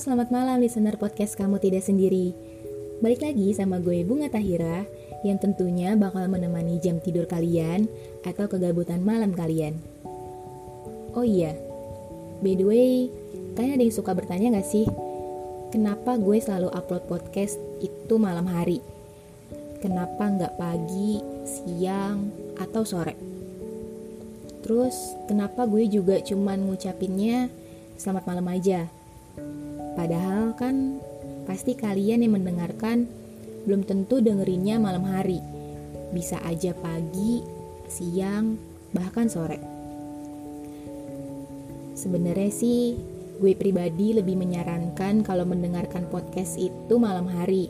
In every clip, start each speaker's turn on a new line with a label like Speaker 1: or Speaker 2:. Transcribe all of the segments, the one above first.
Speaker 1: selamat malam listener podcast Kamu Tidak Sendiri. Balik lagi sama gue Bunga Tahira yang tentunya bakal menemani jam tidur kalian atau kegabutan malam kalian. Oh iya, by the way, kalian ada yang suka bertanya gak sih? Kenapa gue selalu upload podcast itu malam hari? Kenapa nggak pagi, siang, atau sore? Terus, kenapa gue juga cuman ngucapinnya selamat malam aja? Padahal kan pasti kalian yang mendengarkan belum tentu dengerinnya malam hari. Bisa aja pagi, siang, bahkan sore. Sebenarnya sih gue pribadi lebih menyarankan kalau mendengarkan podcast itu malam hari.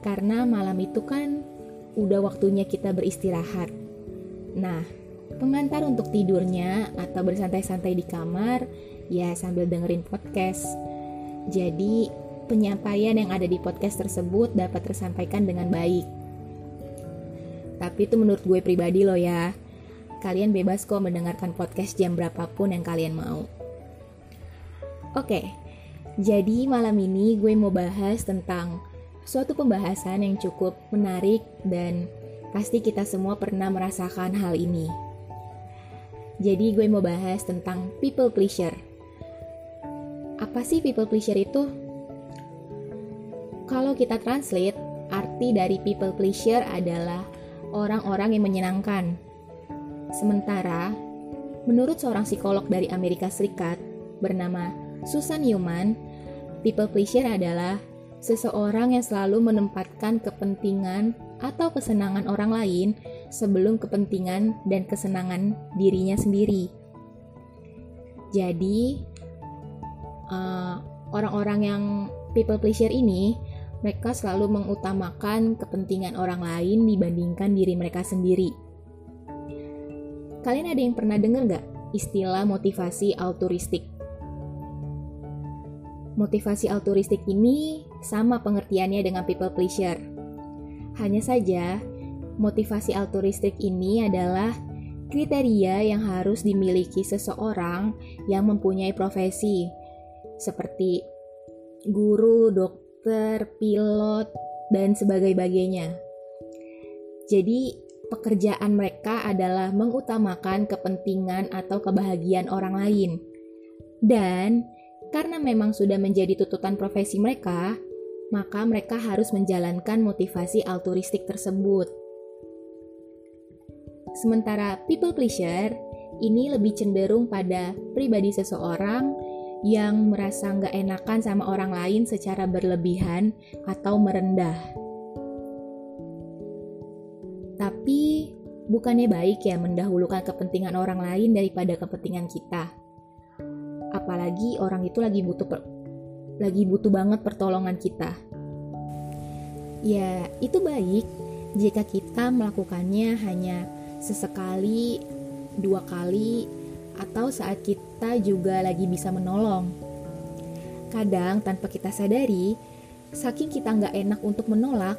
Speaker 1: Karena malam itu kan udah waktunya kita beristirahat. Nah, pengantar untuk tidurnya atau bersantai-santai di kamar ya sambil dengerin podcast jadi, penyampaian yang ada di podcast tersebut dapat tersampaikan dengan baik. Tapi itu menurut gue pribadi loh ya. Kalian bebas kok mendengarkan podcast jam berapapun yang kalian mau. Oke, jadi malam ini gue mau bahas tentang suatu pembahasan yang cukup menarik dan pasti kita semua pernah merasakan hal ini. Jadi gue mau bahas tentang people pleasure. Apa sih people pleasure itu? Kalau kita translate, arti dari people pleasure adalah orang-orang yang menyenangkan. Sementara, menurut seorang psikolog dari Amerika Serikat bernama Susan Newman, people pleasure adalah seseorang yang selalu menempatkan kepentingan atau kesenangan orang lain sebelum kepentingan dan kesenangan dirinya sendiri. Jadi, eh, orang-orang yang people pleasure ini mereka selalu mengutamakan kepentingan orang lain dibandingkan diri mereka sendiri. Kalian ada yang pernah dengar nggak istilah motivasi altruistik? Motivasi altruistik ini sama pengertiannya dengan people pleasure. Hanya saja, motivasi altruistik ini adalah kriteria yang harus dimiliki seseorang yang mempunyai profesi seperti guru, dokter, pilot, dan sebagainya. Jadi, pekerjaan mereka adalah mengutamakan kepentingan atau kebahagiaan orang lain. Dan karena memang sudah menjadi tuntutan profesi mereka, maka mereka harus menjalankan motivasi altruistik tersebut. Sementara people pleasure ini lebih cenderung pada pribadi seseorang yang merasa nggak enakan sama orang lain secara berlebihan atau merendah. Tapi bukannya baik ya mendahulukan kepentingan orang lain daripada kepentingan kita. Apalagi orang itu lagi butuh lagi butuh banget pertolongan kita. Ya, itu baik jika kita melakukannya hanya sesekali, dua kali, atau saat kita juga lagi bisa menolong. Kadang tanpa kita sadari, saking kita nggak enak untuk menolak,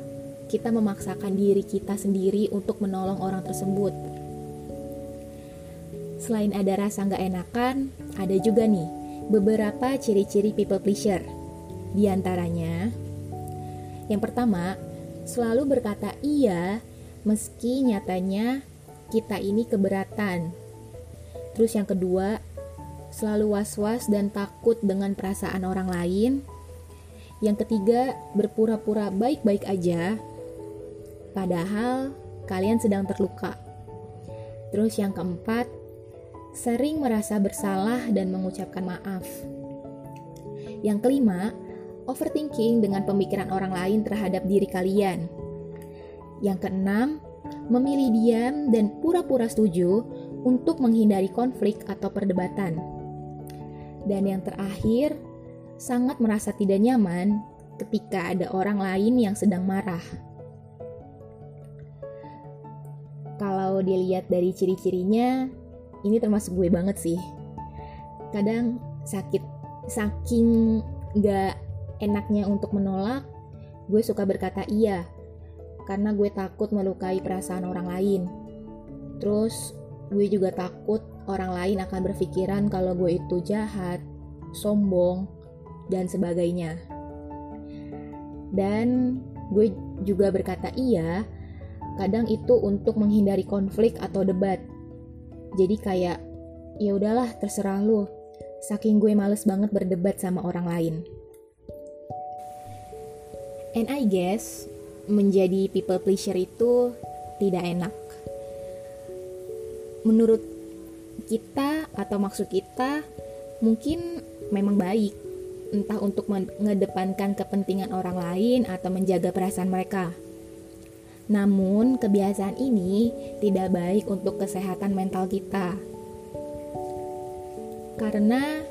Speaker 1: kita memaksakan diri kita sendiri untuk menolong orang tersebut. Selain ada rasa nggak enakan, ada juga nih beberapa ciri-ciri people pleasure. Di antaranya, yang pertama, selalu berkata iya meski nyatanya kita ini keberatan Terus yang kedua, selalu was-was dan takut dengan perasaan orang lain. Yang ketiga, berpura-pura baik-baik aja, padahal kalian sedang terluka. Terus yang keempat, sering merasa bersalah dan mengucapkan maaf. Yang kelima, overthinking dengan pemikiran orang lain terhadap diri kalian. Yang keenam, memilih diam dan pura-pura setuju untuk menghindari konflik atau perdebatan. Dan yang terakhir, sangat merasa tidak nyaman ketika ada orang lain yang sedang marah. Kalau dilihat dari ciri-cirinya, ini termasuk gue banget sih. Kadang sakit, saking gak enaknya untuk menolak, gue suka berkata iya, karena gue takut melukai perasaan orang lain. Terus gue juga takut orang lain akan berpikiran kalau gue itu jahat, sombong, dan sebagainya. Dan gue juga berkata iya, kadang itu untuk menghindari konflik atau debat. Jadi kayak ya udahlah terserah lu. Saking gue males banget berdebat sama orang lain. And I guess menjadi people pleaser itu tidak enak. Menurut kita atau maksud kita mungkin memang baik, entah untuk mengedepankan kepentingan orang lain atau menjaga perasaan mereka. Namun, kebiasaan ini tidak baik untuk kesehatan mental kita. Karena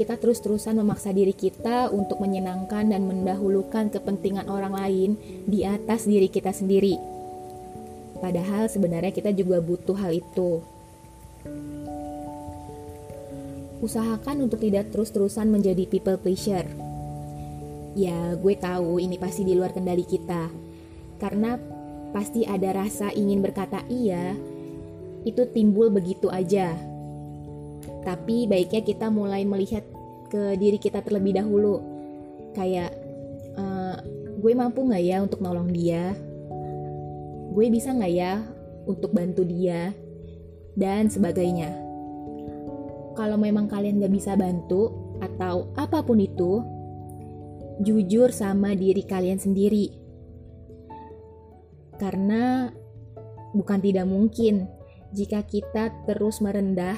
Speaker 1: kita terus-terusan memaksa diri kita untuk menyenangkan dan mendahulukan kepentingan orang lain di atas diri kita sendiri. Padahal sebenarnya kita juga butuh hal itu. Usahakan untuk tidak terus-terusan menjadi people pleaser. Ya, gue tahu ini pasti di luar kendali kita. Karena pasti ada rasa ingin berkata iya, itu timbul begitu aja tapi baiknya kita mulai melihat ke diri kita terlebih dahulu kayak uh, gue mampu nggak ya untuk nolong dia gue bisa nggak ya untuk bantu dia dan sebagainya kalau memang kalian nggak bisa bantu atau apa pun itu jujur sama diri kalian sendiri karena bukan tidak mungkin jika kita terus merendah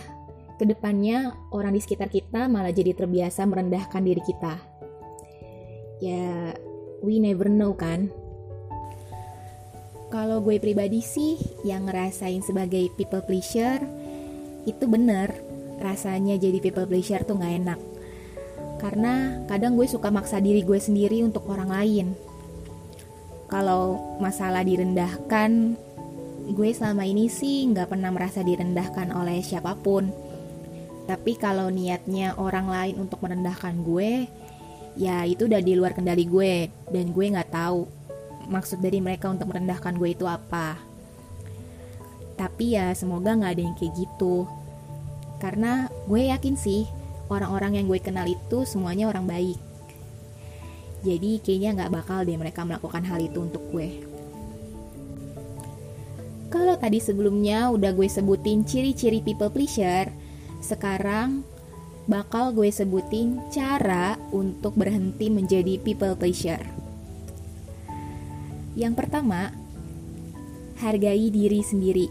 Speaker 1: ke depannya orang di sekitar kita malah jadi terbiasa merendahkan diri kita. Ya, we never know kan. Kalau gue pribadi sih yang ngerasain sebagai people pleaser itu bener rasanya jadi people pleaser tuh gak enak. Karena kadang gue suka maksa diri gue sendiri untuk orang lain. Kalau masalah direndahkan, gue selama ini sih nggak pernah merasa direndahkan oleh siapa pun tapi kalau niatnya orang lain untuk merendahkan gue, ya itu udah di luar kendali gue dan gue nggak tahu maksud dari mereka untuk merendahkan gue itu apa. Tapi ya semoga nggak ada yang kayak gitu. Karena gue yakin sih orang-orang yang gue kenal itu semuanya orang baik. Jadi kayaknya nggak bakal deh mereka melakukan hal itu untuk gue. Kalau tadi sebelumnya udah gue sebutin ciri-ciri people pleaser, sekarang bakal gue sebutin cara untuk berhenti menjadi people pleaser. Yang pertama, hargai diri sendiri.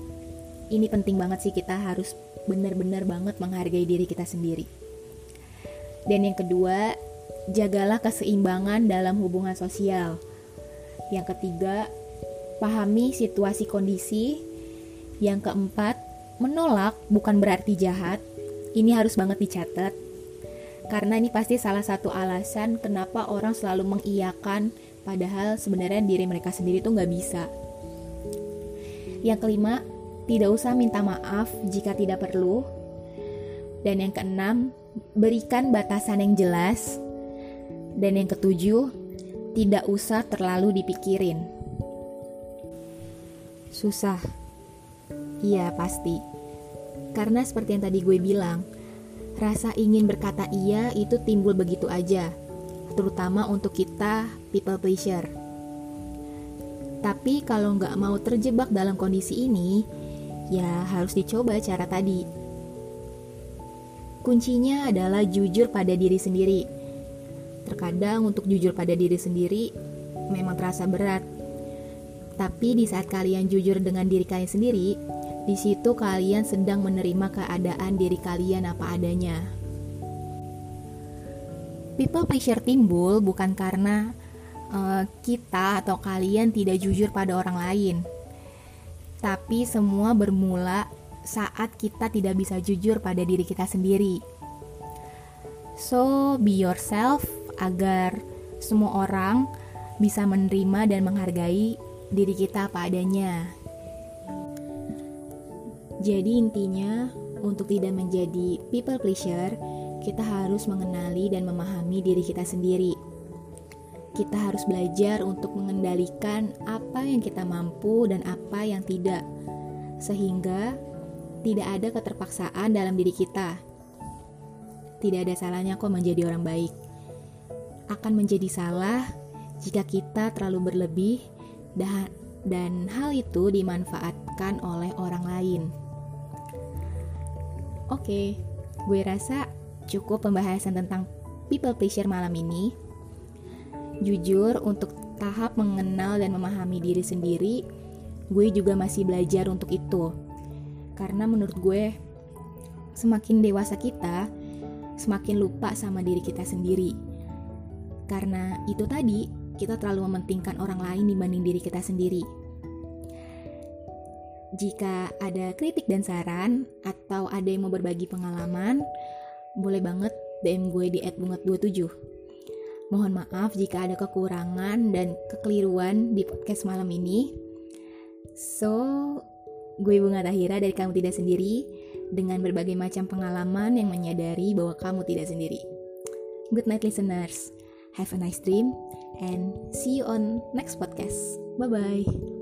Speaker 1: Ini penting banget sih kita harus benar-benar banget menghargai diri kita sendiri. Dan yang kedua, jagalah keseimbangan dalam hubungan sosial. Yang ketiga, pahami situasi kondisi. Yang keempat, menolak bukan berarti jahat, ini harus banget dicatat karena ini pasti salah satu alasan kenapa orang selalu mengiyakan padahal sebenarnya diri mereka sendiri tuh nggak bisa. Yang kelima, tidak usah minta maaf jika tidak perlu. Dan yang keenam, berikan batasan yang jelas. Dan yang ketujuh, tidak usah terlalu dipikirin. Susah. Iya, pasti. Karena seperti yang tadi gue bilang, rasa ingin berkata iya itu timbul begitu aja, terutama untuk kita people pleaser. Tapi kalau nggak mau terjebak dalam kondisi ini, ya harus dicoba cara tadi. Kuncinya adalah jujur pada diri sendiri. Terkadang untuk jujur pada diri sendiri memang terasa berat. Tapi di saat kalian jujur dengan diri kalian sendiri, di situ kalian sedang menerima keadaan diri kalian apa adanya. People pleasure timbul bukan karena uh, kita atau kalian tidak jujur pada orang lain. Tapi semua bermula saat kita tidak bisa jujur pada diri kita sendiri. So, be yourself agar semua orang bisa menerima dan menghargai diri kita apa adanya. Jadi intinya, untuk tidak menjadi people pleaser, kita harus mengenali dan memahami diri kita sendiri. Kita harus belajar untuk mengendalikan apa yang kita mampu dan apa yang tidak, sehingga tidak ada keterpaksaan dalam diri kita. Tidak ada salahnya kok menjadi orang baik. akan menjadi salah jika kita terlalu berlebih dan, hal itu dimanfaatkan oleh orang lain. Oke, gue rasa cukup pembahasan tentang people pleasure malam ini. Jujur, untuk tahap mengenal dan memahami diri sendiri, gue juga masih belajar untuk itu. Karena menurut gue, semakin dewasa kita, semakin lupa sama diri kita sendiri. Karena itu tadi, kita terlalu mementingkan orang lain dibanding diri kita sendiri. Jika ada kritik dan saran, atau ada yang mau berbagi pengalaman, boleh banget DM gue di @bungat27. Mohon maaf jika ada kekurangan dan kekeliruan di podcast malam ini. So, gue Bunga Tahira dari Kamu Tidak Sendiri dengan berbagai macam pengalaman yang menyadari bahwa kamu tidak sendiri. Good night listeners. Have a nice dream and see you on next podcast. Bye bye.